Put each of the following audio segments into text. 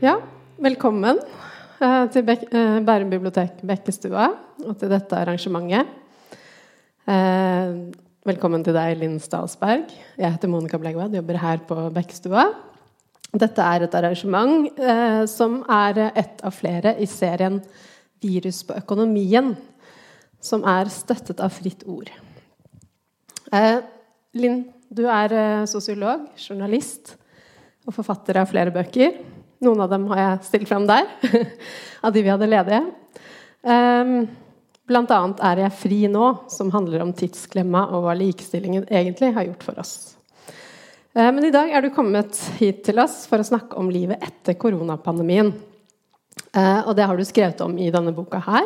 Ja, velkommen eh, til Bek eh, Bærum bibliotek Bekkestua og til dette arrangementet. Eh, velkommen til deg, Linn Stalsberg. Jeg heter Monica Blegvad, jobber her på Bekkestua. Dette er et arrangement som er ett av flere i serien 'Virus på økonomien', som er støttet av Fritt Ord. Linn, du er sosiolog, journalist og forfatter av flere bøker. Noen av dem har jeg stilt fram der, av de vi hadde ledige. Um, blant annet er jeg fri nå, som handler om tidsklemma og hva likestillingen egentlig har gjort for oss. Uh, men i dag er du kommet hit til oss for å snakke om livet etter koronapandemien. Uh, og det har du skrevet om i denne boka her.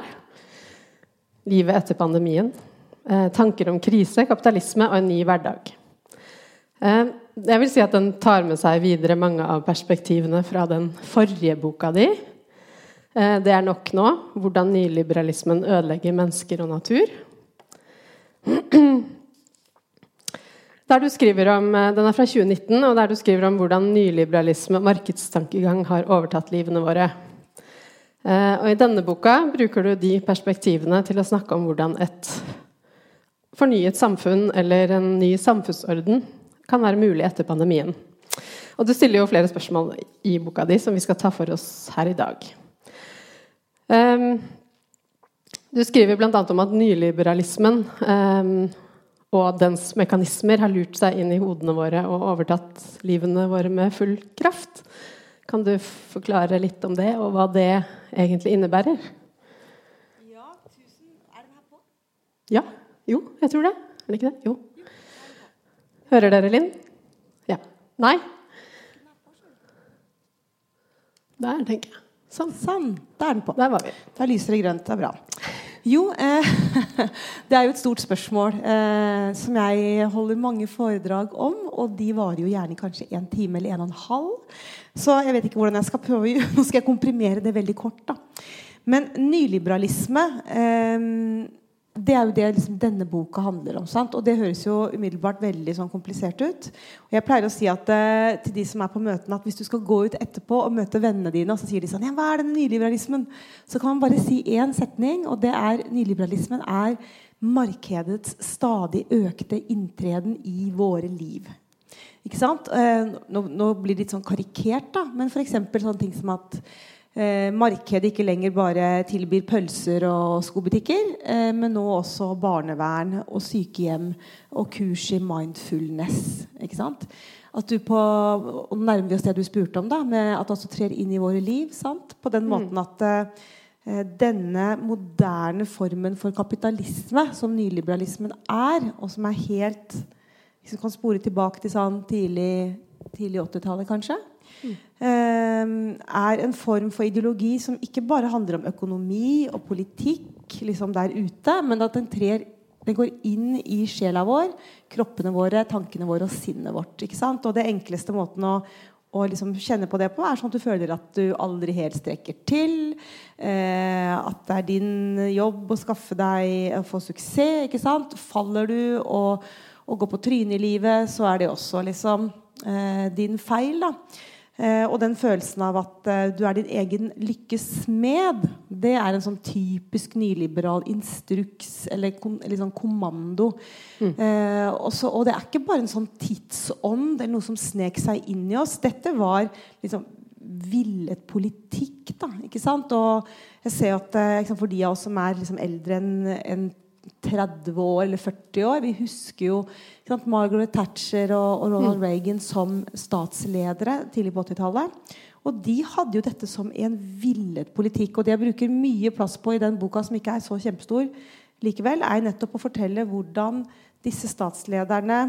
Livet etter pandemien. Tanker om krise, kapitalisme og en ny hverdag. Jeg vil si at den tar med seg videre mange av perspektivene fra den forrige boka di. Det er nok nå. Hvordan nyliberalismen ødelegger mennesker og natur. Der du skriver om, Den er fra 2019, og der du skriver om hvordan nyliberalisme og markedstankegang har overtatt livene våre. Og I denne boka bruker du de perspektivene til å snakke om hvordan et fornyet samfunn eller en ny samfunnsorden kan være mulig etter pandemien. Og Du stiller jo flere spørsmål i boka di som vi skal ta for oss her i dag. Um, du skriver bl.a. om at nyliberalismen um, og dens mekanismer har lurt seg inn i hodene våre og overtatt livene våre med full kraft. Kan du forklare litt om det, og hva det egentlig innebærer? Ja, tusen. Er den her på? Ja. Jo, jeg tror det. Er det ikke det? Jo. Hører dere, Linn? Ja. Nei? Der, tenker jeg. Sånn. sånn. Der er den på. Der var vi. Da lyser det grønt. Det er bra. Jo, eh, det er jo et stort spørsmål eh, som jeg holder mange foredrag om. Og de varer jo gjerne kanskje en time eller en og en halv. Så jeg vet ikke hvordan jeg skal prøve. Nå skal jeg komprimere det veldig kort. da. Men nyliberalisme eh, det er jo det liksom, denne boka handler om. Sant? Og det høres jo umiddelbart veldig sånn, komplisert ut. Og jeg pleier å si at, eh, til de som er på møtene, at hvis du skal gå ut etterpå og møte vennene dine, og så sier de sånn Ja, hva er denne nyliberalismen? Så kan man bare si én setning, og det er nyliberalismen er markedets stadig økte inntreden i våre liv. Ikke sant? Eh, nå, nå, blir det litt sånn karikert, da, men f.eks. sånne ting som at markedet ikke lenger bare tilbyr pølser og skobutikker, eh, men nå også barnevern og sykehjem og kurs i mindfulness. Ikke sant? At du på, og nærmer vi oss det du spurte om, da, med at det også trer inn i våre liv. Sant? På den måten at eh, denne moderne formen for kapitalisme, som nyliberalismen er, og som er helt Hvis vi kan spore tilbake til sånn tidlig, tidlig 80-tallet, kanskje, Mm. Er en form for ideologi som ikke bare handler om økonomi og politikk liksom der ute, men at den, trer, den går inn i sjela vår, kroppene våre, tankene våre og sinnet vårt. Og det enkleste måten å, å liksom kjenne på det på, er sånn at du føler at du aldri helt strekker til. Eh, at det er din jobb å skaffe deg å få suksess. ikke sant? Faller du og, og går på trynet i livet, så er det også liksom eh, din feil. da og den følelsen av at eh, du er din egen lykkes smed, det er en sånn typisk nyliberal instruks eller, eller sånn kommando. Mm. Eh, også, og det er ikke bare en sånn tidsånd eller noe som snek seg inn i oss. Dette var liksom villet politikk. da, ikke sant? Og jeg ser at eh, For de av oss som er liksom, eldre enn en 30 år eller 40 år. Vi husker jo sant, Margaret Thatcher og, og Ronald mm. Reagan som statsledere tidlig på 80-tallet. Og de hadde jo dette som en villet politikk. Og det jeg bruker mye plass på i den boka, som ikke er så kjempestor likevel, er nettopp å fortelle hvordan disse statslederne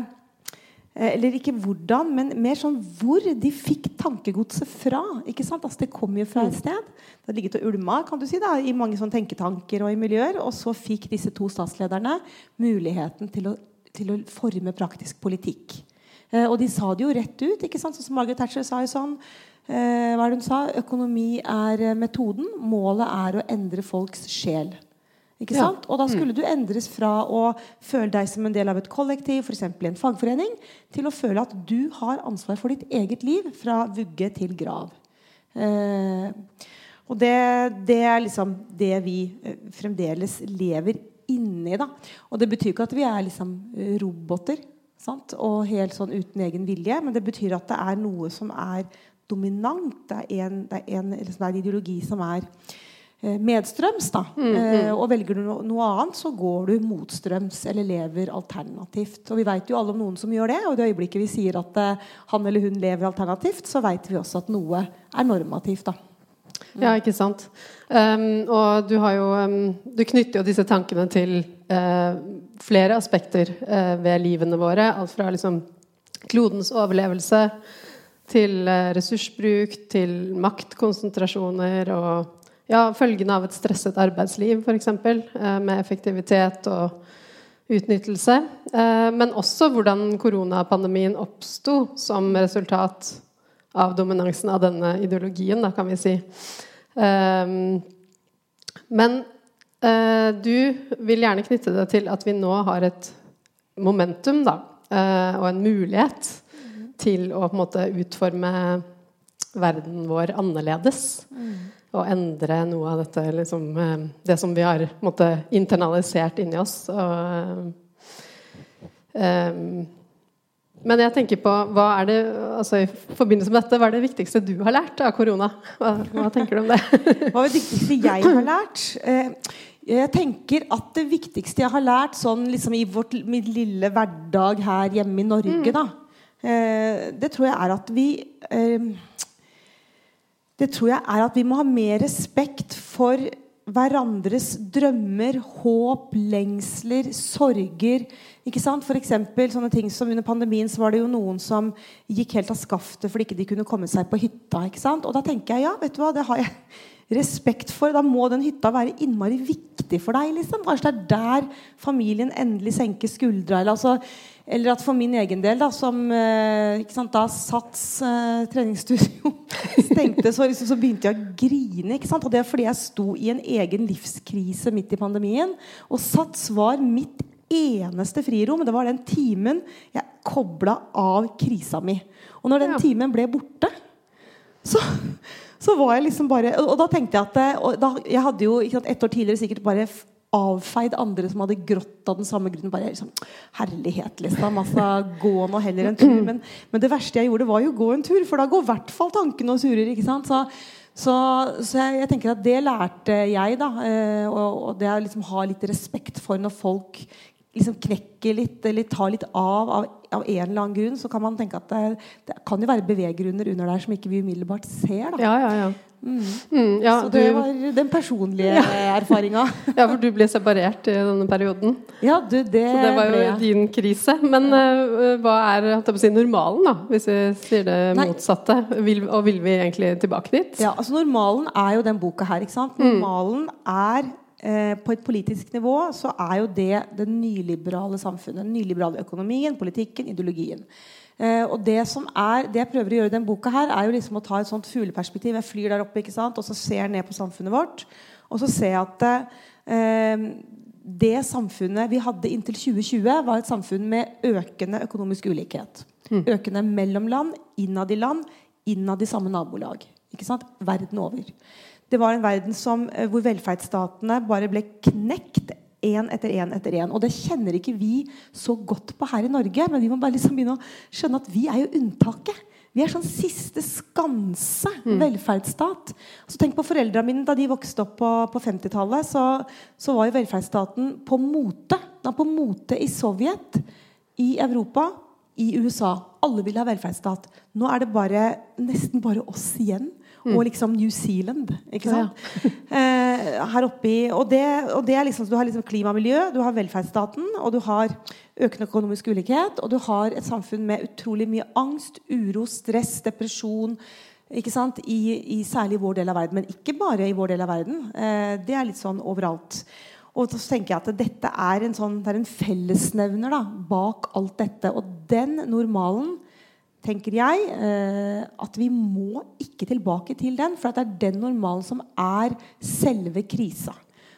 eller ikke hvordan, men mer sånn hvor de fikk tankegodset fra. ikke sant? Altså Det kom jo fra et mm. sted. Det har ligget og ulma kan du si da, i mange sånne tenketanker og i miljøer. Og så fikk disse to statslederne muligheten til å, til å forme praktisk politikk. Eh, og de sa det jo rett ut. ikke sant? Sånn som Margaret Thatcher sa jo sånn eh, hva er det hun sa? Økonomi er eh, metoden. Målet er å endre folks sjel. Ikke sant? Og da skulle mm. du endres fra å føle deg som en del av et kollektiv, f.eks. en fagforening, til å føle at du har ansvar for ditt eget liv fra vugge til grav. Eh, og det, det, er liksom det vi eh, fremdeles lever inni. da. Og det betyr ikke at vi er liksom roboter sant? og helt sånn uten egen vilje, men det betyr at det er noe som er dominant. Det er en, det er en, liksom, det er en ideologi som er eh, medstrøms. da. Mm, mm. Eh, og velger du noe annet, så går du motstrøms eller lever alternativt. Og vi vet jo alle om noen som gjør det. Og i det øyeblikket vi sier at eh, han eller hun lever alternativt, så vet vi også at noe er normativt. da. Ja, ikke sant. Um, og du har jo um, Du knytter jo disse tankene til uh, flere aspekter uh, ved livene våre. Alt fra liksom klodens overlevelse til uh, ressursbruk, til maktkonsentrasjoner og ja, følgene av et stresset arbeidsliv, f.eks. Uh, med effektivitet og utnyttelse. men også hvordan koronapandemien oppsto som resultat av dominansen av denne ideologien, da, kan vi si. Um, men du vil gjerne knytte det til at vi nå har et momentum, da, og en mulighet mm. til å på en måte utforme verden vår annerledes. Mm. Og endre noe av dette liksom, uh, Det som vi har måtte, internalisert inni oss. Og, um, men jeg tenker på, hva er det, altså i forbindelse med dette, hva er det viktigste du har lært av korona? Hva, hva tenker du om det? hva er det viktigste jeg har lært? Eh, jeg tenker at det viktigste jeg har lært sånn liksom i vårt, min lille hverdag her hjemme i Norge, mm. da, eh, det tror jeg er at vi eh, Det tror jeg er at vi må ha mer respekt for hverandres drømmer, håp, lengsler, sorger. Ikke sant? For eksempel, sånne ting som Under pandemien så var det jo noen som gikk helt av skaftet fordi ikke de kunne komme seg på hytta. ikke sant? Og da tenker jeg ja, vet du hva, det har jeg respekt for. Da må den hytta være innmari viktig for deg. liksom. Kanskje det er der familien endelig senker skuldra. Eller, altså, eller at for min egen del, da, som eh, sant, da Sats eh, treningsstudio stengte, så, liksom, så, begynte jeg å grine. ikke sant? Og det er fordi jeg sto i en egen livskrise midt i pandemien. Og Sats var mitt eneste frirom. Det var den timen jeg kobla av krisa mi. Og når den timen ble borte, så, så, var jeg liksom bare Og da tenkte jeg at da, Jeg hadde jo sant, et år tidligere sikkert bare avfeid andre som hadde grått av den samme grunnen. Bare liksom, Herlighet, liksom. Altså, gå nå heller en tur. Men, men, det verste jeg gjorde, var jo gå en tur, for da går i hvert fall tankene og surer. ikke sant? Så, så, så jeg, jeg, tenker at det lærte jeg, da. Eh, og, og det å liksom ha litt respekt for når folk liksom knekker litt eller tar litt av, av, av en eller annen grunn, så kan man tenke at det, det kan jo være beveggrunner under der som ikke vi umiddelbart ser. Da. Ja, ja, ja. Mm. Mm, ja så det du, var den personlige ja. erfaringa. ja, for du ble separert i denne perioden. Ja, du, det Så det var jo din krise. Men uh, hva er si, normalen, da? Hvis vi sier det Nei. motsatte. Vil, og vil vi egentlig tilbake dit? Ja, altså Normalen er jo den boka her. ikke sant? Mm. Normalen mm. er Eh, på et politisk nivå så er jo det det nyliberale samfunnet. Den nyliberale økonomien, politikken, ideologien. Eh, og det som er, det jeg prøver å gjøre i denne boka, her er jo liksom å ta et sånt fugleperspektiv. Jeg flyr der oppe ikke sant? og så ser jeg ned på samfunnet vårt. Og så ser jeg at eh, det samfunnet vi hadde inntil 2020, var et samfunn med økende økonomisk ulikhet. Mm. Økende mellom land, innad i land, innad i samme nabolag. Ikke sant? Verden over. Det var en verden som, eh, hvor velferdsstatene bare ble knekt én etter én etter én. Og det kjenner ikke vi så godt på her i Norge, men vi må bare liksom begynne å skjønne at vi er jo unntaket. Vi er sånn siste skanse mm. velferdsstat. Så tenk på foreldrene mine Da de vokste opp på, på 50-tallet, så, så, var jo velferdsstaten på mote. Da på mote i Sovjet, i Europa, i USA. Alle ville ha velferdsstat. Nå er det bare, nesten bare oss igjen. Og liksom New Zealand. Ikke sant? Ja, ja. her her i og det, og det er liksom, Du har liksom klima og miljø, du har velferdsstaten, og du har økende økonomisk ulikhet, og du har et samfunn med utrolig mye angst, uro, stress, depresjon. Ikke sant? I, i særlig vår del av verden, men ikke bare i vår del av verden. Eh, det er litt sånn overalt. Og så tenker jeg at dette er en, sånn, det er en fellesnevner da, bak alt dette. Og den normalen tenker jeg, eh, at vi må ikke tilbake til den. For det er den normalen som er selve krisa.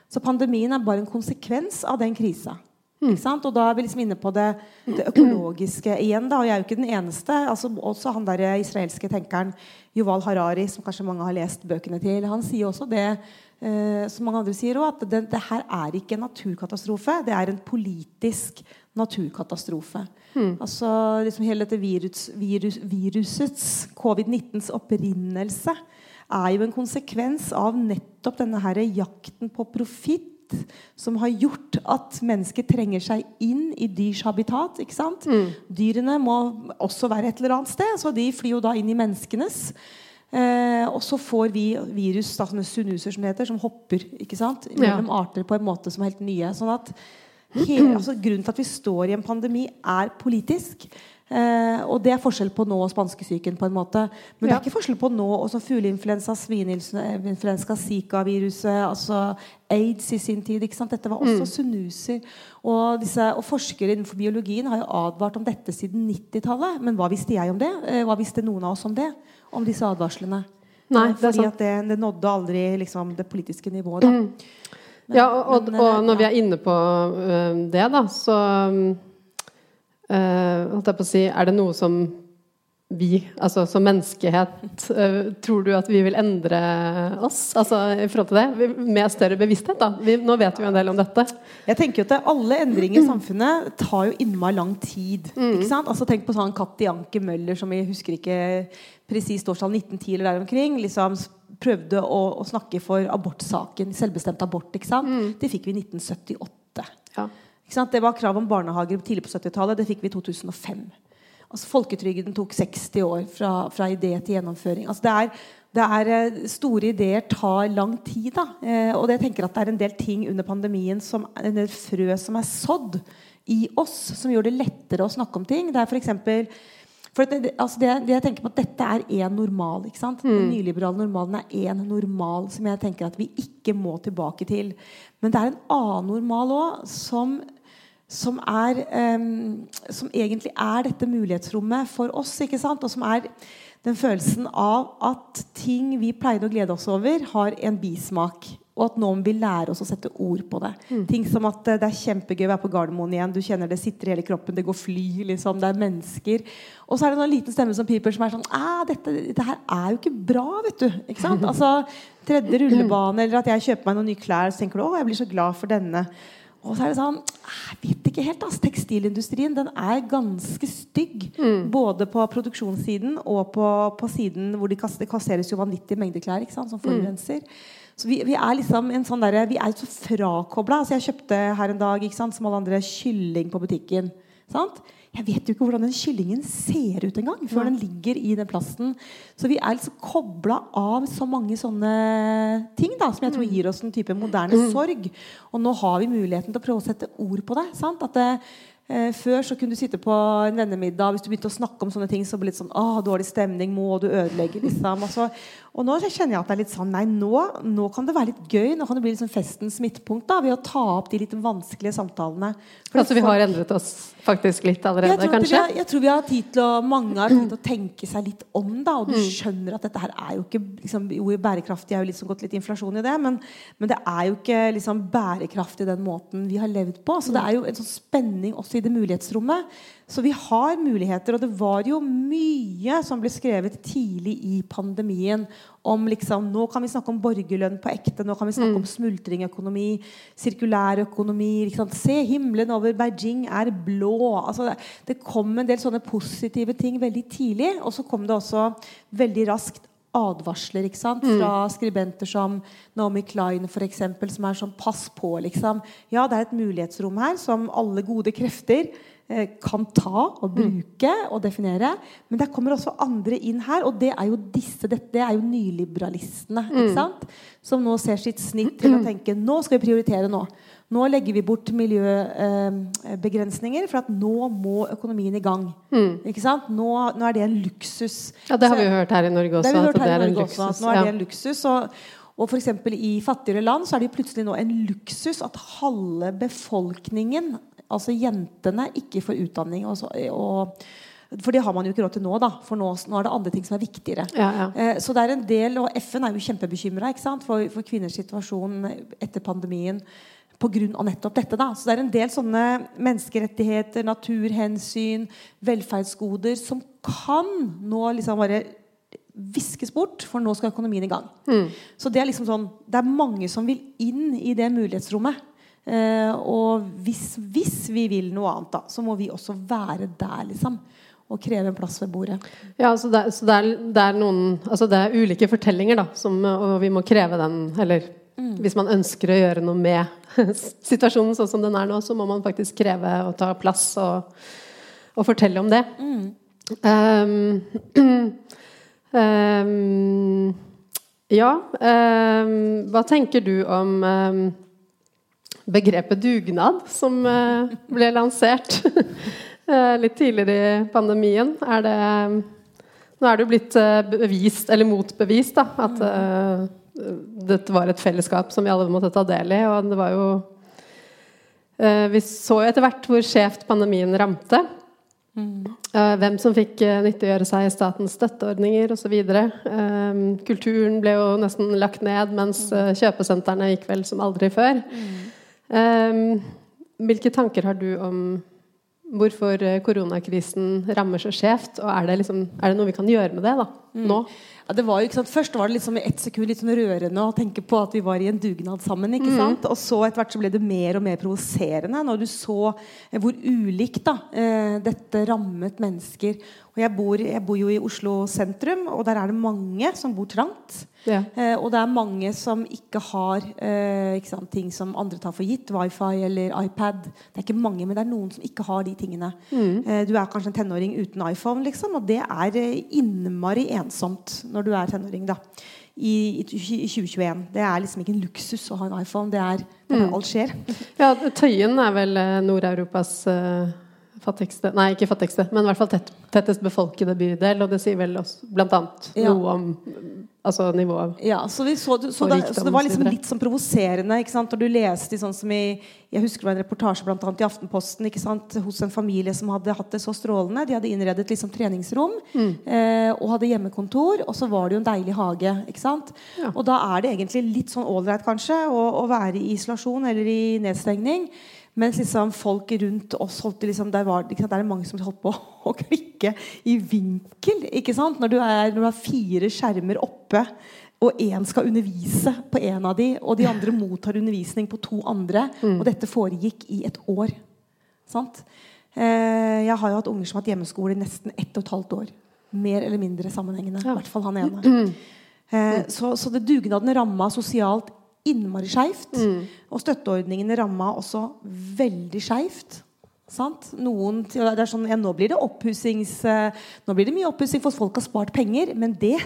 Så pandemien er bare en konsekvens av den krisa. Ikke? Og da er vi liksom inne på det, det økologiske igjen. da, Og jeg er jo ikke den eneste. altså Også han der israelske tenkeren Yuval Harari, som kanskje mange har lest bøkene til, han sier også det eh, som mange andre sier òg, at det, det, her er ikke en naturkatastrofe. Det er en politisk naturkatastrofe. Mm. Altså liksom Hele dette virus, virus, virusets, covid-19s opprinnelse, er jo en konsekvens av nettopp denne her jakten på profitt som har gjort at mennesker trenger seg inn i dyrs habitat. ikke sant? Mm. Dyrene må også være et eller annet sted, så de flyr jo da inn i menneskenes. Eh, og så får vi virus, da, sånne sunuser som det heter, som hopper ikke sant? mellom ja. arter på en måte som er helt nye. sånn at hele, altså, Grunnen til at vi står i en pandemi, er politisk. Eh, og det er forskjell på nå og spanskesyken. på en måte Men ja. det er ikke forskjell på nå og som fugleinfluensa, svineinfluensa, Zika-viruset, altså aids i sin tid. ikke sant? Dette var også mm. sunuser. Og, disse, og, forskere innenfor biologien har jo advart om dette siden 90-tallet. Men hva visste jeg om det? Eh, hva visste noen av oss om det? Om disse advarslene? Nei, det Fordi det, det, nådde aldri liksom, det politiske nivået. da. Mm. Men, ja, og, men, og, når ja. vi er inne på uh, det, da, så uh, holdt jeg på å si Er det noe som vi, altså som menneskehet, uh, tror du at vi vil endre oss altså i forhold til det? Med større bevissthet, da? Vi, nå vet vi jo en del om dette. Jeg tenker jo at Alle endringer i samfunnet tar jo innmari lang tid. Mm. ikke sant? Altså Tenk på sånn Katti Anke Møller, som vi husker ikke presist årstall 1910 eller der omkring. liksom prøvde å, å, snakke for abortsaken, selvbestemt abort. Mm. Det fikk vi i 1978. Ja. Det var krav om barnehager tidlig på 70-tallet. Det fikk vi i 2005. Altså, folketrygden tok 60 år fra, fra idé til gjennomføring. Altså, det er, det er, eh, Store ideer tar lang tid. Da. Eh, og jeg tenker at det er en del ting under pandemien som en del frø som er sådd i oss, som gjør det lettere å snakke om ting. Det er for eksempel, for det, altså det, det, jeg tenker på at Dette er én normal. ikke sant? Mm. Den nyliberale normalen er én normal som jeg tenker at vi ikke må tilbake til. Men det er en annen normal òg som, som, er, um, som egentlig er dette mulighetsrommet for oss. ikke sant? Og som er den følelsen av at ting vi pleide å glede oss over, har en bismak. Og at noen vil lære oss å sette ord på det. Mm. Ting som at det er kjempegøy å være på Gardermoen igjen. Du kjenner det sitter i hele kroppen. Det går fly. liksom, Det er mennesker. Og så er det en liten stemme som piper, som er sånn dette, dette, her er jo ikke bra, vet du. Ikke sant? Altså, Tredje rullebane, eller at jeg kjøper meg noen nye klær, så tenker du å, jeg blir så glad for denne. Og så er det sånn Jeg vet ikke helt. Altså, tekstilindustrien den er ganske stygg. Mm. Både på produksjonssiden og på, på siden hvor de kasseres jo vanvittige mengder klær ikke sant, som mm. forurenser. Mm. Så vi, vi, er liksom en sånn der, vi er så frakobla. Altså jeg kjøpte her en dag sant, som alle andre kylling på butikken. Sant? Jeg vet jo ikke hvordan den kyllingen ser ut engang før ja. den ligger i den plasten. Så vi er liksom kobla av så mange sånne ting da, som jeg tror mm. gir oss en type moderne mm. sorg. Og nå har vi muligheten til å prøve å sette ord på det. Sant? At det, Eh, før så kunne du sitte på en vennemiddag hvis du begynte å snakke om sånne ting, så ble det litt sånn ah, dårlig stemning, må du ødelegge, liksom. Altså, og nå kjenner jeg at det er litt sånn Nei, nå, nå kan det være litt gøy. Nå kan det bli liksom festens midtpunkt da, ved å ta opp de litt vanskelige samtalene. For altså vi har endret oss faktisk litt allerede, jeg kanskje? Har, jeg tror vi har tid til å, mange har tid til å tenke seg litt om, da. Og du mm. skjønner at dette her er jo ikke liksom, Jo, bærekraftig er jo liksom gått litt inflasjon i det, men, men det er jo ikke liksom bærekraftig den måten vi har levd på. Så det er jo en sånn spenning også i det mulighetsrommet. Så vi har muligheter. Og det var jo mye som ble skrevet tidlig i pandemien om liksom, Nå kan vi snakke om borgerlønn på ekte. Nå kan vi snakke mm. om smultringøkonomi, sirkulærøkonomi. Liksom. Se, himmelen over Beijing er blå. Altså, det, det kom en del sånne positive ting veldig tidlig. Og så kom det også veldig raskt advarsler ikke sant? Mm. fra skribenter som Naomi Klein, for eksempel, som er sånn Pass på, liksom. Ja, det er et mulighetsrom her som alle gode krefter kan ta og mm. bruke mm. og definere. Men der kommer også andre inn her, og det er jo disse, det, er jo nyliberalistene. ikke mm. sant? Som nå ser sitt snitt til å tenke nå skal vi prioritere nå. Nå legger vi bort miljøbegrensninger, for at nå må økonomien i gang. Mm. Ikke sant? Nå, nå, er det en luksus. Ja, Det har vi jo hørt her i Norge også. Det har vi hørt her i Norge også, nå er det en luksus. Og, og f.eks. I fattigere land så er det plutselig nå en luksus at halve befolkningen, altså jentene, ikke får utdanning. Og, så, og for det har man jo ikke råd til nå, da. For nå, nå er det andre ting som er viktigere. Ja, ja. Eh, så det er en del, og FN er jo kjempebekymra for, for kvinners situasjon etter pandemien pga. nettopp dette. da. Så det er en del sånne menneskerettigheter, naturhensyn, velferdsgoder som kan nå liksom bare viskes bort, for nå skal økonomien i gang. Mm. Så det er liksom sånn Det er mange som vil inn i det mulighetsrommet. Eh, og hvis, hvis vi vil noe annet, da, så må vi også være der, liksom. Og kreve en plass ved bordet. Ja, så det, så det, er, det er noen Altså det er ulike fortellinger, da, som, og vi må kreve den Eller hvis man ønsker å gjøre noe med situasjonen sånn som den er nå, så må man faktisk kreve å ta plass og, og fortelle om det. Um, um, ja um, Hva tenker du om begrepet dugnad, som uh, ble lansert uh, litt tidligere i pandemien? Er det Nå er det jo blitt uh, bevist, eller motbevist, da, at dette var et fellesskap som vi alle måtte ta del i. Og det var jo Vi så jo etter hvert hvor skjevt pandemien ramte. Mm. hvem som fikk nyttiggjøre seg statens støtteordninger osv. Kulturen ble jo nesten lagt ned, mens kjøpesentrene gikk vel som aldri før. Um, hvilke tanker har du om hvorfor koronakrisen rammer så skjevt? Og er det, liksom, er det noe vi kan gjøre med det da, nå? Ja, det var jo? Først var det liksom i ett sekund litt sånn rørende å tenke på at vi var i en dugnad sammen. ikke sant? Og så etter hvert så ble det mer og mer provoserende når du så eh, hvor ulikt da, eh, dette rammet mennesker. Og jeg bor, jeg bor jo i Oslo sentrum, og der er det mange som bor trangt. Ja. Eh, og det er mange som ikke har eh, ikke sant, ting som andre tar for gitt. Wifi eller iPad. Det er ikke mange, men det er noen som ikke har de tingene. Eh, du er kanskje en tenåring uten iPhone, liksom, og det er eh, innmari ensomt når du er tenåring. da i, i, i 2021. Det er liksom ikke en luksus å ha en iPhone. Det er, det er bare alt skjer. Ja, Tøyen er vel eh, Nord-Europas eh, fattigste Nei, ikke fattigste, men i hvert fall tett, tettest befolkede bydel. Og det sier vel også annet Ja. noe om altså nivået Ja, så, vi så, så, så det var liksom litt sånn provoserende? Når du leste sånn som i Jeg husker det var en reportasje blant annet i Aftenposten ikke sant? hos en familie som hadde hatt det så strålende. De hadde innredet liksom treningsrom Mm. eh, og hadde hjemmekontor. Og så var det jo en deilig hage. ikke sant? Ja. Og da er det egentlig litt sånn ålreit kanskje å, å være i isolasjon eller i nedstengning. Mens liksom folk rundt oss holdt liksom, der var, sant, der er det mange som holdt på å klikke i vinkel. Når du, er, når du har fire skjermer oppe, og én skal undervise på én av de, og de andre mottar undervisning på to andre, og dette foregikk i et år. Sant? Eh, jeg har jo hatt unger som har hatt hjemmeskole i nesten ett og et halvt år. Mer eller mindre sammenhengende. I Ja. hvert fall han ene. Eh, så, så det dugnaden ramma sosialt innmari skeivt. Og støtteordningene ramma også veldig skeivt. Sant? Noen, det er sånn, ja, nå blir det oppussings eh, Nå blir det mye oppussing for folk har spart penger. Men det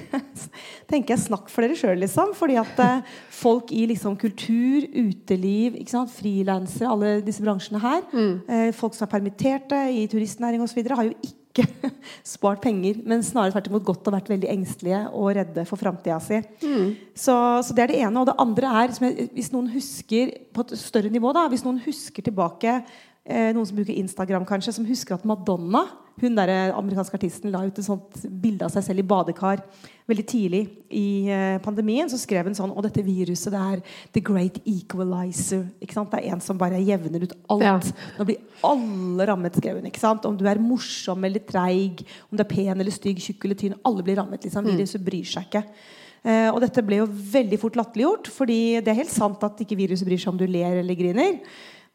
tenker jeg snakk for dere sjøl, liksom. Fordi at eh, folk i liksom, kultur, uteliv, frilansere, alle disse bransjene her, mm. folk som er permitterte i turistnæring osv., har jo ikke spart penger, men snarere tvert imot gått og vært veldig engstelige og redde for framtida si. Så, så det er det ene. Og det andre er, som jeg, hvis noen husker på et større nivå, da, hvis noen husker tilbake Noen som bruker Instagram, kanskje, som husker at Madonna, hun der eh, amerikanske artisten, la ut et sånt bilde av seg selv i badekar veldig tidlig i eh, pandemien. Så skrev hun sånn Og dette viruset, det er the great equalizer. Ikke sant? Det er en som bare jevner ut alt. Ja. Nå blir alle rammet, skrev hun. ikke sant? Om du er morsom eller treig, om du er pen eller stygg, tjukk eller tynn. Alle blir rammet. liksom. Viruset bryr seg ikke. Uh, og dette ble jo veldig fort latterliggjort, fordi det er helt sant at ikke viruset bryr seg om du ler eller griner.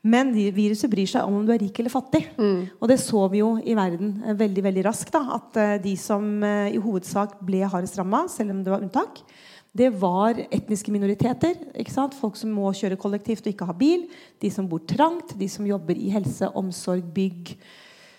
Men viruset bryr seg om om du er rik eller fattig. Og det så vi jo i verden eh, veldig veldig raskt. da, At eh, de som eh, i hovedsak ble hardest ramma, selv om det var unntak, det var etniske minoriteter. Folk som må kjøre kollektivt og ikke ha bil. De som bor trangt. De som jobber i helse, omsorg, bygg,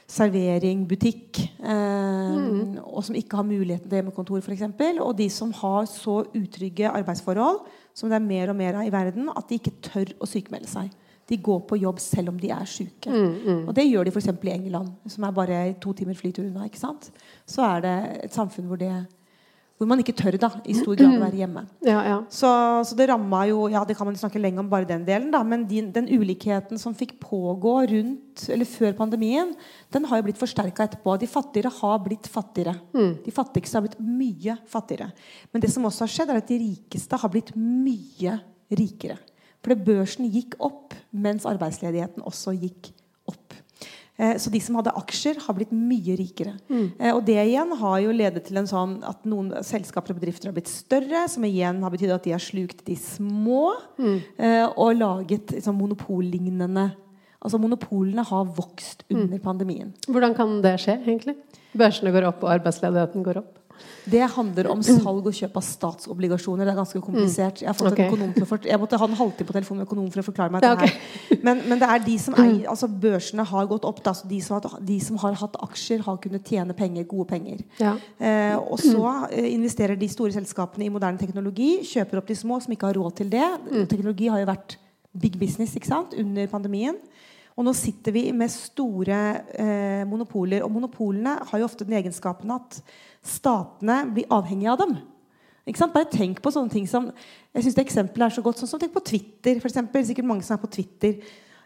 servering, butikk. Eh, Og som ikke har muligheten til hjemmekontor, f.eks. Og de som har så utrygge arbeidsforhold, som det er mer og mer av i verden, at de ikke tør å sykmelde seg. De går på jobb selv om de er syke. Og det gjør de f.eks. i England, som er bare to timer flytur unna. ikke sant? Så er det et samfunn hvor, det, hvor man ikke tør da, i stor grad å være hjemme. Ja, ja. Så, så det ramma jo Ja, det kan man snakke lenge om bare den delen, da. Men din, den ulikheten som fikk pågå rundt eller før pandemien, den har jo blitt forsterka etterpå. De fattigere har blitt fattigere. De fattigste har blitt mye fattigere. Men det som også har skjedd, er at de rikeste har blitt mye rikere. For børsen gikk opp mens arbeidsledigheten også gikk opp. Eh, så de som hadde aksjer, har blitt mye rikere. Mm. Eh, og det igjen har jo ledet til en sånn at noen selskaper og bedrifter har blitt større, som igjen har betydd at de har slukt de små Mm. eh, og laget liksom, monopollignende Altså Monopolene har vokst Mm. under pandemien. Hvordan kan det skje, egentlig? Børsene går opp, og arbeidsledigheten går opp. Det handler om salg og kjøp av statsobligasjoner. Det er ganske komplisert. Jeg, har fått Ok. en økonom til å fort- jeg måtte ha en halvtime på telefonen med økonom for å forklare meg Ja, Okay. Men, men det er de som eier Altså børsene har gått opp. Da, så de, som har, de som har hatt aksjer, har kunnet tjene penger, gode penger. Ja. Eh, og så eh, investerer de store selskapene i moderne teknologi. Kjøper opp de små som ikke har råd til det. Teknologi har jo vært big business ikke sant? under pandemien. Og nå sitter vi med store eh, monopoler. Og monopolene har jo ofte den egenskapen at statene blir avhengige av dem. Ikke sant? Bare tenk på sånne ting som Jeg synes det eksempelet er så godt. Sånn som tenk på Twitter, for eksempel. Sikkert mange som er på Twitter.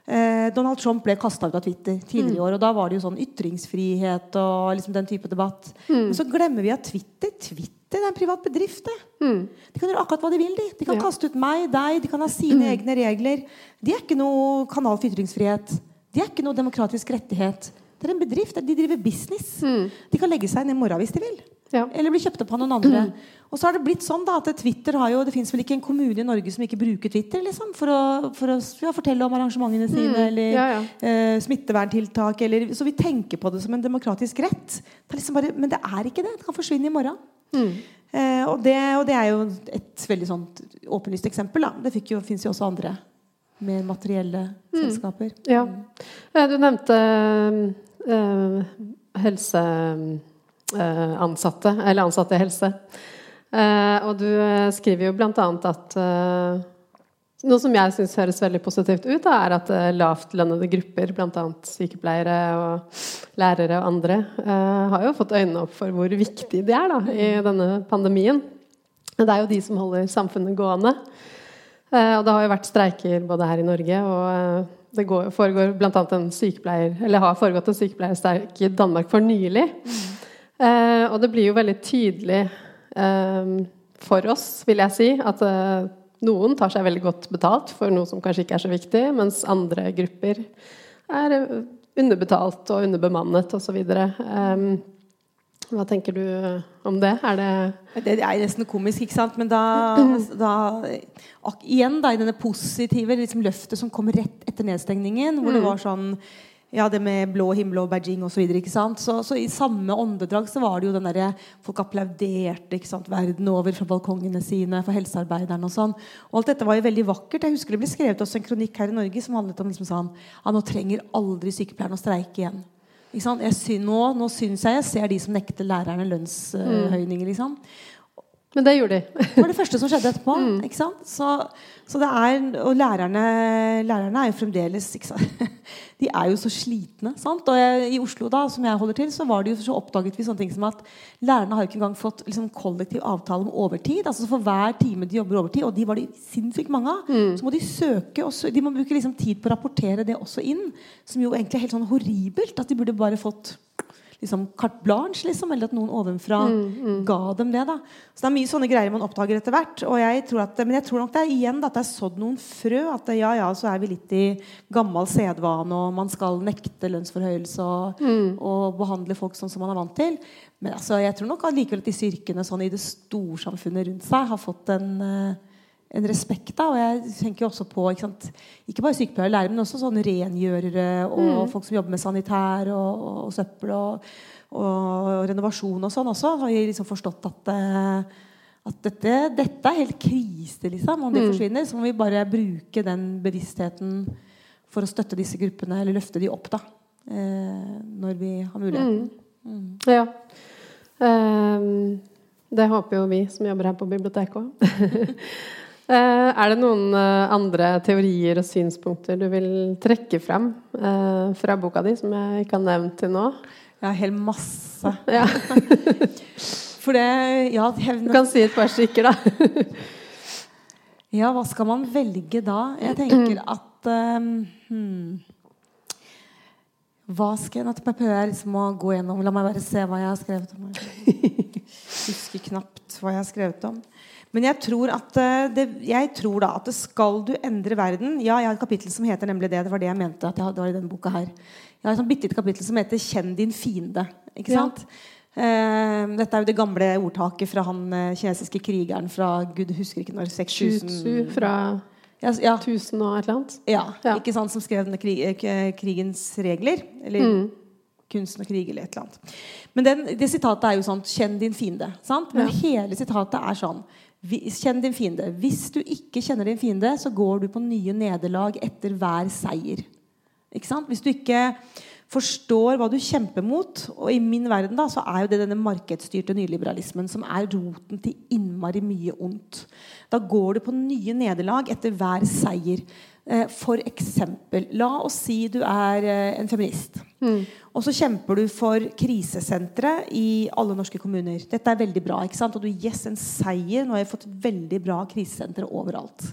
Eh, Donald Trump ble kasta ut av Twitter tidligere i år. Og da var det jo sånn ytringsfrihet og liksom den type debatt. Men så glemmer vi at Twitter Twitter er en privat bedrift. det. Mm. De kan gjøre akkurat hva de vil. De, de kan Ja. kaste ut meg, deg, de kan ha sine egne regler. De er ikke noe kanal for ytringsfrihet. De er ikke noe demokratisk rettighet. Det er en bedrift. De driver business. De kan legge seg ned i morgen hvis de vil. Ja. Eller bli kjøpt opp av noen andre. Og så har det blitt sånn da at Twitter har jo Det fins vel ikke en kommune i Norge som ikke bruker Twitter liksom, for å, for å ja, fortelle om arrangementene sine eller Ja, eh, smitteverntiltak. Eller, så vi tenker på det som en demokratisk rett. Det er liksom bare, men det er ikke det. Det kan forsvinne i morgen. Mm. Eh, og, det, og det er jo et veldig sånt åpenlyst eksempel. Da. Det fins jo også andre mer materielle selskaper. Ja. Eh, Du nevnte eh, helseansatte, eller ansatte i helse. Eh, og du eh, skriver jo bl.a. at eh, noe som jeg syns høres veldig positivt ut, da, er at eh, lavtlønnede grupper, bl.a. sykepleiere og lærere og andre, eh, har jo fått øynene opp for hvor viktig de er da, i denne pandemien. Det er jo de som holder samfunnet gående. Eh, og det har jo vært streiker både her i Norge og eh, det går, foregår annet en sykepleier Eller har foregått en sykepleierstreik i Danmark for nylig. Eh, og det blir jo veldig tydelig eh, for oss, vil jeg si, at eh, noen tar seg veldig godt betalt for noe som kanskje ikke er så viktig, mens andre grupper er eh, underbetalt og underbemannet osv. Um, hva tenker du om det? Det Det er nesten komisk, ikke sant? Men da, da Igjen da, i denne positive liksom, løftet som kom rett etter nedstengningen, hvor det var sånn ja, det med blå himmel og Beijing osv. Så, så, så i samme åndedrag så var det jo den derre Folk applauderte ikke sant, verden over fra balkongene sine for helsearbeiderne og sånn. Og alt dette var jo veldig vakkert. Jeg husker det ble skrevet også en kronikk her i Norge som handlet om liksom sånn Ja, nå trenger aldri sykepleierne å streike igjen. Ikke sant? Jeg sy nå, nå syns jeg jeg ser de som nekter lærerne lønnshøyninger. Liksom. Men det gjorde de. Det var det første som skjedde etterpå. Sant? Så, så det er, og lærerne, lærerne er jo fremdeles? De er jo så slitne. Sant? Og jeg, I Oslo, da, som jeg holder til, så, var det jo, så oppdaget vi sånne ting som at lærerne har ikke engang fått liksom, kollektiv avtale om overtid. altså For hver time de jobber overtid, og de var det sinnssykt mange av, så må de søke også, De må bruke liksom, tid på å rapportere det også inn. Som jo egentlig er helt sånn horribelt. At de burde bare fått liksom carte blanche, liksom, eller at noen ovenfra ga dem det. da Så det er mye sånne greier man oppdager etter hvert. Og jeg tror at, men jeg tror nok det er igjen at det er sådd noen frø. At ja, ja, så er vi litt i gammel sedvane, og man skal nekte lønnsforhøyelse og, og behandle folk sånn som man er vant til. Men altså, jeg tror nok allikevel at disse yrkene sånn i det storsamfunnet rundt seg har fått en eh, en respekt. da, og jeg tenker jo også på Ikke, ikke bare sykepleiere og lærere, men også sånne rengjørere og folk som jobber med sanitær og, og, og søppel og, og, renovasjon og sånn også. Har jeg liksom forstått at, eh, at dette, dette er helt krise, liksom. Om det forsvinner, så må vi bare bruke den bevisstheten for å støtte disse gruppene, eller løfte de opp, da. Eh, når vi har muligheten. Ja. Um, det håper jo vi som jobber her på biblioteket òg. er det noen eh, andre teorier og synspunkter du vil trekke frem eh, fra boka di, som jeg ikke har nevnt til nå? Ja, helt masse. Ja. For det Ja, Du kan si et par stykker, da. Ja, hva skal man velge da? Jeg tenker at um, Hva skal jeg nå prøver jeg liksom å gå gjennom La meg bare se hva jeg har skrevet om. Jeg husker knapt hva jeg har skrevet om. Men jeg tror, at eh, det, jeg tror da at skal du endre verden Ja, jeg har et kapittel som heter nemlig det. Det var det jeg mente. at jeg hadde, det var i denne boka her. Jeg har et sånn bitte lite kapittel som heter 'Kjenn din fiende'. Ikke sant? Ja. Uh, dette er jo det gamle ordtaket fra han uh, kinesiske krigeren fra Gud husker ikke når 6000 fra ja, ja. 1000 og et eller annet? Ja, ja. Ikke sant, som skrev denne krig, krigens regler. Eller mm. kunsten å krige, eller et eller annet. Men den, det sitatet er jo sånn 'Kjenn din fiende'. Sant? Men hele sitatet er sånn Kjenn din fiende. Hvis du ikke kjenner din fiende, så går du på nye nederlag etter hver seier. Ikke sant? Hvis du ikke forstår hva du kjemper mot, og i min verden da, så er jo det denne markedsstyrte nyliberalismen som er roten til innmari mye ondt. Da går du på nye nederlag etter hver seier. Eh, for eksempel, la oss si du er eh, en feminist. Mm. Og så kjemper du for krisesentre i alle norske kommuner. Dette er veldig bra. ikke sant? Og du yes, en seier. Nå har jeg fått veldig bra krisesentre overalt.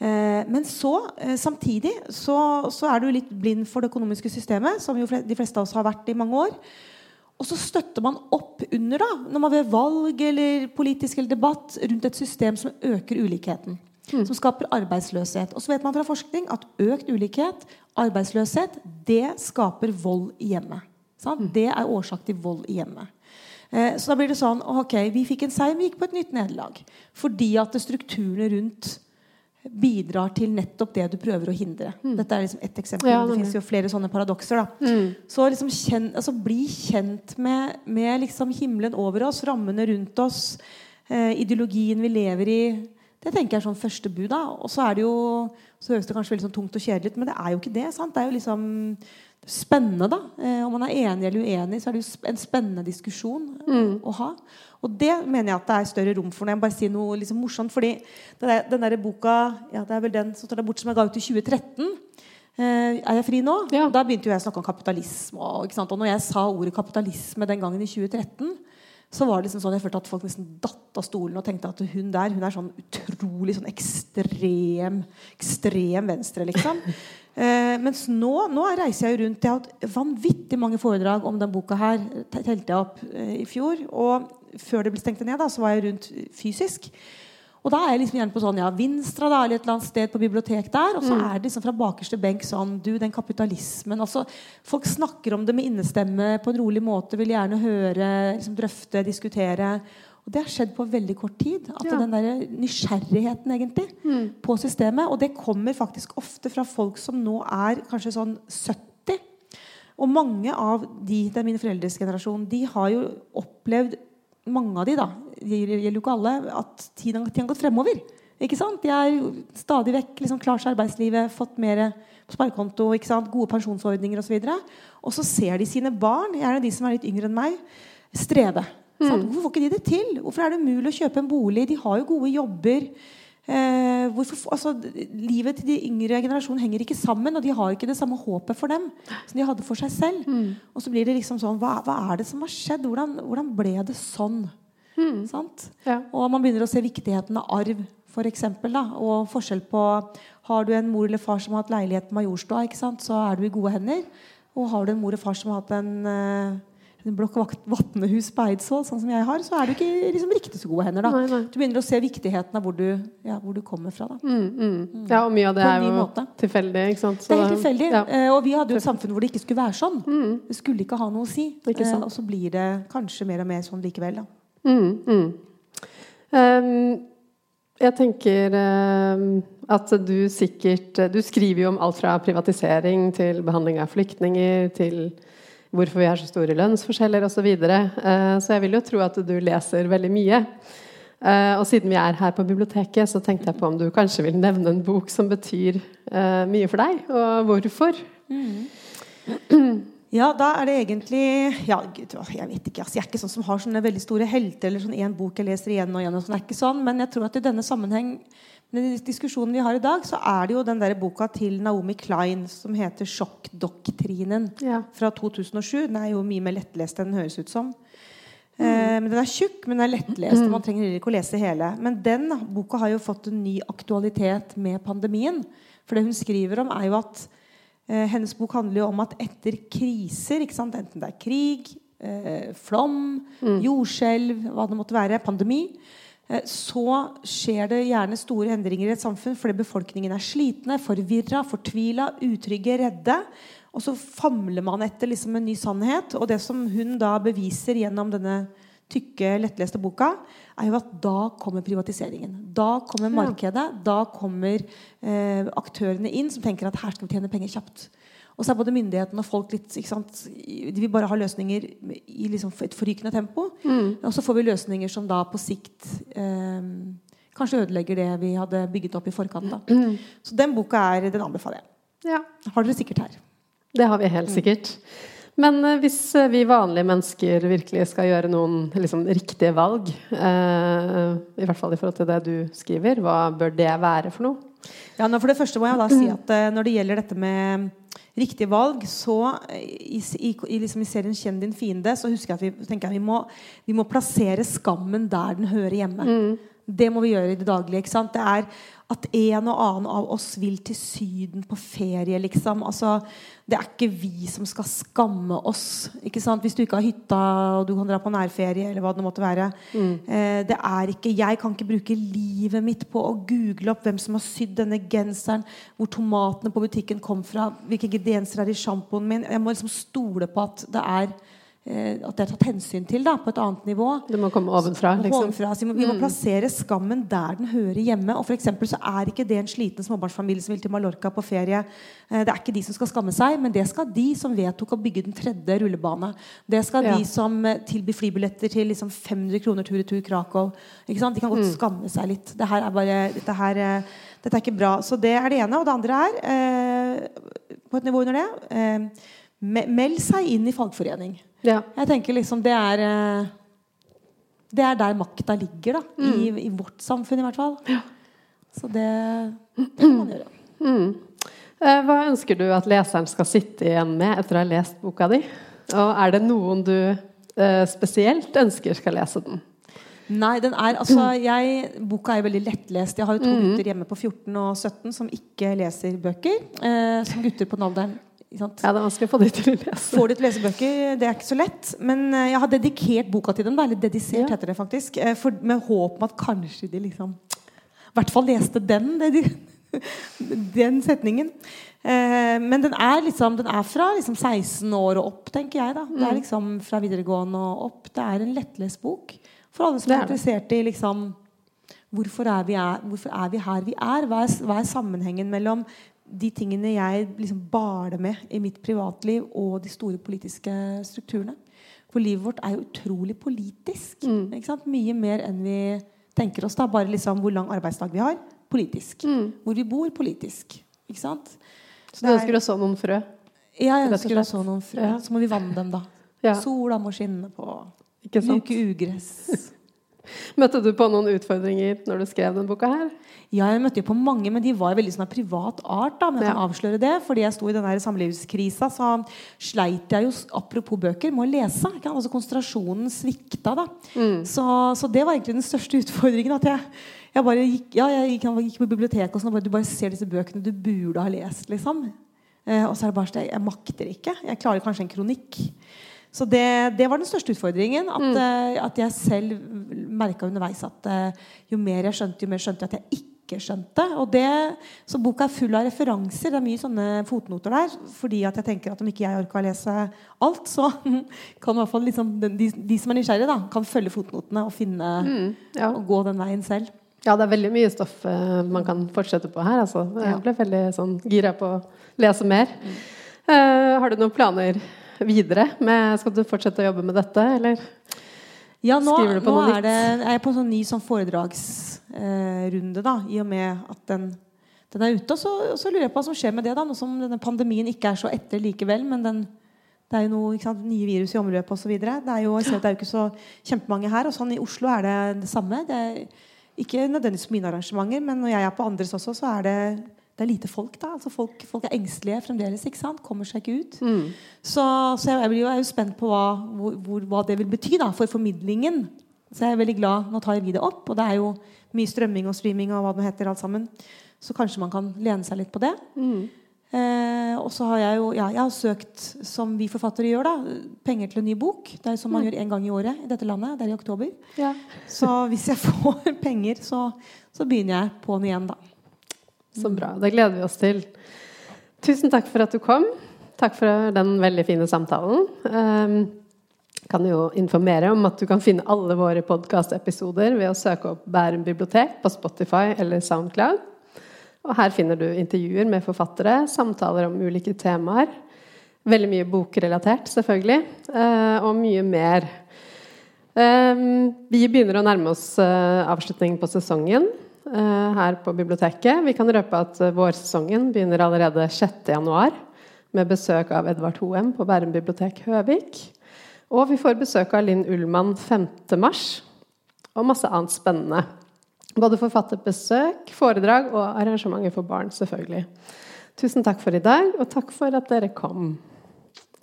Eh, men så, samtidig, så, så, er du litt blind for det økonomiske systemet, som jo de fleste av oss har vært i mange år. Og så støtter man opp under, da, når man ved valg eller politisk eller debatt, rundt et system som øker ulikheten. Mm. Som skaper arbeidsløshet. Og så vet man fra forskning at økt ulikhet, arbeidsløshet, det skaper vold i hjemmet. Mm. Det er årsak til vold i hjemmet. Eh, så da blir det sånn ok, Vi fikk en seier, vi gikk på et nytt nederlag. Fordi at strukturene rundt bidrar til nettopp det du prøver å hindre. Mm. Dette er liksom ett eksempel. Ja, det finnes jo flere sånne paradokser. Mm. Så liksom kjen, altså, bli kjent med, med liksom himmelen over oss, rammene rundt oss, eh, ideologien vi lever i, det tenker jeg er sånn første bud. da. Og så er det jo, så høres det kanskje veldig sånn tungt og kjedelig ut, men det er jo ikke det. sant? Det er jo liksom spennende, da. Eh, om man er enig eller uenig, så er det jo en spennende diskusjon mm. å ha. Og det mener jeg at det er større rom for når jeg bare sier noe liksom morsomt. fordi den der boka ja, det er vel den som står der borte som jeg ga ut i 2013 eh, er jeg fri nå? Ja. Da begynte jo jeg å snakke om kapitalisme. Og, og når jeg sa ordet kapitalisme den gangen i 2013 så var det liksom sånn, jeg følte at folk nesten datt av stolen og tenkte at hun der hun er sånn utrolig sånn ekstrem ekstrem venstre, liksom. Eh, mens nå, nå, reiser jeg rundt. Jeg har hatt vanvittig mange foredrag om den boka her. telte jeg opp eh, i fjor. Og før det ble stengt ned, da, så var jeg rundt fysisk. Og da er jeg liksom gjerne på sånn, ja, Vinstra da, eller et eller annet sted på bibliotek der. Og så mm. er det liksom fra bakerste benk sånn Du, den kapitalismen altså, Folk snakker om det med innestemme på en rolig måte. Vil gjerne høre, liksom drøfte, diskutere. Og det har skjedd på veldig kort tid. At ja. Den der nysgjerrigheten egentlig mm. på systemet. Og det kommer faktisk ofte fra folk som nå er kanskje sånn 70. Og mange av de, det er mine foreldres generasjon, de har jo opplevd mange av de da, det gjelder jo ikke alle, at tiden, tiden har gått fremover. Ikke sant? De er stadig vekk liksom, klar til arbeidslivet, fått mer på sparekonto, ikke sant? gode pensjonsordninger osv. Og, og så ser de sine barn, gjerne de som er litt yngre enn meg, streve. Mm. Hvorfor får ikke de det til? Hvorfor er det umulig å kjøpe en bolig? De har jo gode jobber. Eh, hvorfor, altså, livet til de yngre generasjonen henger ikke sammen, og de har ikke det samme håpet for dem som de hadde for seg selv. Mm. Og så blir det liksom sånn Hva, hva er det som har skjedd? Hvordan, hvordan ble det sånn? Mm. Ja. Og man begynner å se viktigheten av arv, for eksempel, da, og forskjell på Har du en mor eller far som har hatt leilighet på Majorstua, så er du i gode hender. Og har du en mor og far som har hatt en eh, en blokk vatnehus på Eidsvoll, sånn som jeg har, så er du ikke liksom, riktig så gode hender. da. Nei, nei. Du begynner å se viktigheten av hvor du, ja, hvor du kommer fra. da. Mm, mm. mm. Ja, og mye av det er jo måte. tilfeldig. Så det er helt tilfeldig. Ja. Uh, og vi hadde jo et samfunn hvor det ikke skulle være sånn. Mm. Det skulle ikke ha noe å si. Uh, og så blir det kanskje mer og mer sånn likevel. da. Um, jeg tenker um, at du sikkert Du skriver jo om alt fra privatisering til behandling av flyktninger til hvorfor vi har så store lønnsforskjeller osv. Så, videre. uh, så jeg vil jo tro at du leser veldig mye. Uh, og siden vi er her på biblioteket, så tenkte jeg på om du kanskje vil nevne en bok som betyr uh, mye for deg, og hvorfor. Mm. Ja, da er det egentlig ja, Jeg vet ikke, altså, jeg er ikke sånn som har sånne veldig store helter eller sånn én bok jeg leser igjen og igjen. og sånn, er ikke sånn, Men jeg tror at i denne sammenheng den diskusjonen vi har i dag, så er det jo den der boka til Naomi Klein som heter 'Sjokkdoktrinen' ja. fra 2007. Den er jo mye mer lettlest enn den høres ut som. Mm. Eh, men Den er tjukk, men den er lettlest. og Man trenger ikke å lese hele. Men den boka har jo fått en ny aktualitet med pandemien. For det hun skriver om, er jo at Eh, hennes bok handler jo om at etter kriser, enten det er krig, eh, flom, mm. jordskjelv, hva det måtte være, pandemi, så skjer det gjerne store endringer i et samfunn fordi befolkningen er slitne, forvirra, fortvila, utrygge, redde. Og så famler man etter liksom en ny sannhet. Og det som hun da beviser gjennom denne tykke, lettleste boka, er jo at da kommer privatiseringen. Da kommer markedet. Da kommer eh, aktørene inn som tenker at her skal vi tjene penger kjapt. Og så er både myndighetene og folk litt De vil bare ha løsninger i liksom et forrykende tempo. Mm. Og så får vi løsninger som da på sikt eh, kanskje ødelegger det vi hadde bygget opp i forkant. Mm. Så den boka er, den anbefaler jeg. Ja. Har dere sikkert her. Det har vi helt mm. sikkert. Men eh, hvis eh, vi vanlige mennesker virkelig skal gjøre noen liksom, riktige valg, eh, i hvert fall i forhold til det du skriver, hva bør det være for noe? Ja, for Det første må jeg da si at eh, når det gjelder dette med riktige valg, så i, i, i, liksom i serien 'Kjenn din fiende' så husker jeg at vi, tenker jeg, vi, må, vi må plassere skammen der den hører hjemme. Mm. Det må vi gjøre i det daglige. Det er at en og annen av oss vil til Syden på ferie, liksom. Altså, det er ikke vi som skal skamme oss. Ikke sant? Hvis du ikke har hytta og du kan dra på nærferie, eller hva det måtte være. Mm. Eh, det er ikke, Jeg kan ikke bruke livet mitt på å google opp hvem som har sydd denne genseren, hvor tomatene på butikken kom fra, hvilke ingredienser er i sjampoen min. Jeg må liksom stole på at det er at det er tatt hensyn til da, på et annet nivå. Det må komme ovenfra? Liksom. ovenfra. vi, må, vi må, mm. plassere skammen der den hører hjemme. Og for så er ikke det en sliten småbarnsfamilie som vil til Mallorca på ferie. Eh, det er ikke de som skal skamme seg, men det skal de som vedtok å bygge den tredje rullebane. Det skal ja. de som eh, tilbyr flybilletter til liksom 500 kroner tur-retur Krakow. De kan godt mm. skamme seg litt. Dette er bare, dette, her, dette er ikke bra. Så det er det ene. Og det andre er, eh, på et nivå under det eh, Meld seg inn i fagforening. Ja. Jeg tenker liksom det er eh, Det er der makta ligger, da. Mm. I, I, vårt samfunn, i hvert fall. Ja. Så det, det kan man gjøre. Mm. Eh, hva ønsker du at leseren skal sitte igjen med etter å ha lest boka di? Og er det noen du eh, spesielt ønsker skal lese den? Nei, den er, altså, jeg, Boka er veldig lettlest. Jeg har jo to mm. gutter hjemme på 14 og 17 som ikke leser bøker. Eh, som gutter på den alderen ja, det er vanskelig å få de til å lese. Får de til å lese bøker, Det er ikke så lett. Men eh, jeg har dedikert boka til dem. Da, eller dedisert, ja. heter det faktisk. Eh, for, med håp om at kanskje de liksom I hvert fall leste den. den setningen. Eh, men den er, liksom, den er fra liksom 16 år og opp, tenker jeg. da Det er mm. liksom fra videregående og opp. Det er en lettlest bok for alle som er, er interessert i liksom Hvorfor er, vi er, hvorfor er vi her vi er? Hva er, hva er sammenhengen mellom de tingene jeg liksom baler med i mitt privatliv, og de store politiske strukturene. For livet vårt er jo utrolig politisk. Mm. Mye mer enn vi tenker oss. da Bare liksom hvor lang arbeidsdag vi har politisk. Mm. Hvor vi bor politisk. Ikke sant? Så du ønsker å så noen frø? Ja, jeg ønsker å så noen frø. Ja. Så må vi vanne dem, da. Ja. Sola må skinne på. Luke ugress. Møtte du på noen utfordringer når du skrev denne boka? her? Ja, jeg møtte jo på mange, men de var veldig sånn privat art. da, men jeg kan avsløre det, Fordi jeg sto i den samlivskrisa, så sleit jeg jo, apropos bøker, med å lese. Ikke? Altså Konsentrasjonen svikta. da. Mm. Så, så, det var egentlig den største utfordringen. at jeg, jeg bare gikk, ja, jeg gikk, jeg gikk på biblioteket, og sånn, og bare, du bare ser disse bøkene du burde ha lest. liksom. Eh, og så er det bare sånn, jeg, makter ikke. Jeg klarer kanskje en kronikk. Så det, det, var den største utfordringen. At, mm. uh, at jeg selv merka underveis at uh, jo mer jeg skjønte, jo mer skjønte jeg at jeg ikke skjønte. Og det, så boka er full av referanser. Det er mye sånne fotnoter der. Fordi at jeg tenker at om ikke jeg orker å lese alt, så kan i hvert fall liksom, de, de, som er nysgjerrige, da, kan følge fotnotene og finne mm, ja. og gå den veien selv. Ja, det er veldig mye stoff uh, man kan fortsette på her. Altså. Jeg ble veldig sånn gira på å lese mer. Uh, har du noen planer videre? Med, skal du fortsette å jobbe med dette, eller? Ja, nå, nå er, det, er jeg på en sånn ny sånn foredragsrunde, eh, da, i og med at den, den er ute. Og så, og så, lurer jeg på hva som skjer med det, da, nå som denne pandemien ikke er så etter likevel. Men den, det er jo noe, sant, nye virus i omløpet osv. Det, er jo, det er jo ikke så kjempemange her. Og sånn i Oslo er det det samme. Det er ikke nødvendigvis på mine arrangementer, men når jeg er på andres også, så er det det er lite folk. da, altså folk, folk, er engstelige fremdeles. ikke sant? Kommer seg ikke ut. Mm. Så, så, jeg, er jo spent på hva, hvor, hva, det vil bety da, for formidlingen. Så jeg er veldig glad. Nå tar vi det opp, og det er jo mye strømming og streaming og hva det heter alt sammen. Så kanskje man kan lene seg litt på det. Mm. Eh, og så har jeg jo ja, jeg har søkt, som vi forfattere gjør, da, penger til en ny bok. Det er jo som man gjør én gang i året i dette landet. Det er i oktober. Ja. Så hvis jeg får penger, så, så begynner jeg på'n igjen, da. Så bra. Det gleder vi oss til. Tusen takk for at du kom. Takk for den veldig fine samtalen. Um, kan jo informere om at du kan finne alle våre podkastepisoder ved å søke opp Bærum bibliotek på Spotify eller Soundcloud. Og her finner du intervjuer med forfattere, samtaler om ulike temaer. Veldig mye bokrelatert, selvfølgelig, eh, og mye mer. Eh, vi begynner å nærme oss eh, avslutningen på sesongen her på biblioteket. Vi kan røpe at vårsesongen begynner allerede 6.1 med besøk av Edvard Hoem på Bærum bibliotek Høvik. Og vi får besøk av Linn Ullmann 5.3, og masse annet spennende. Både forfatterbesøk, foredrag og arrangementer for barn, selvfølgelig. Tusen takk for i dag, og takk for at dere kom.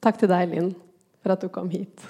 Takk til deg, Linn, for at du kom hit.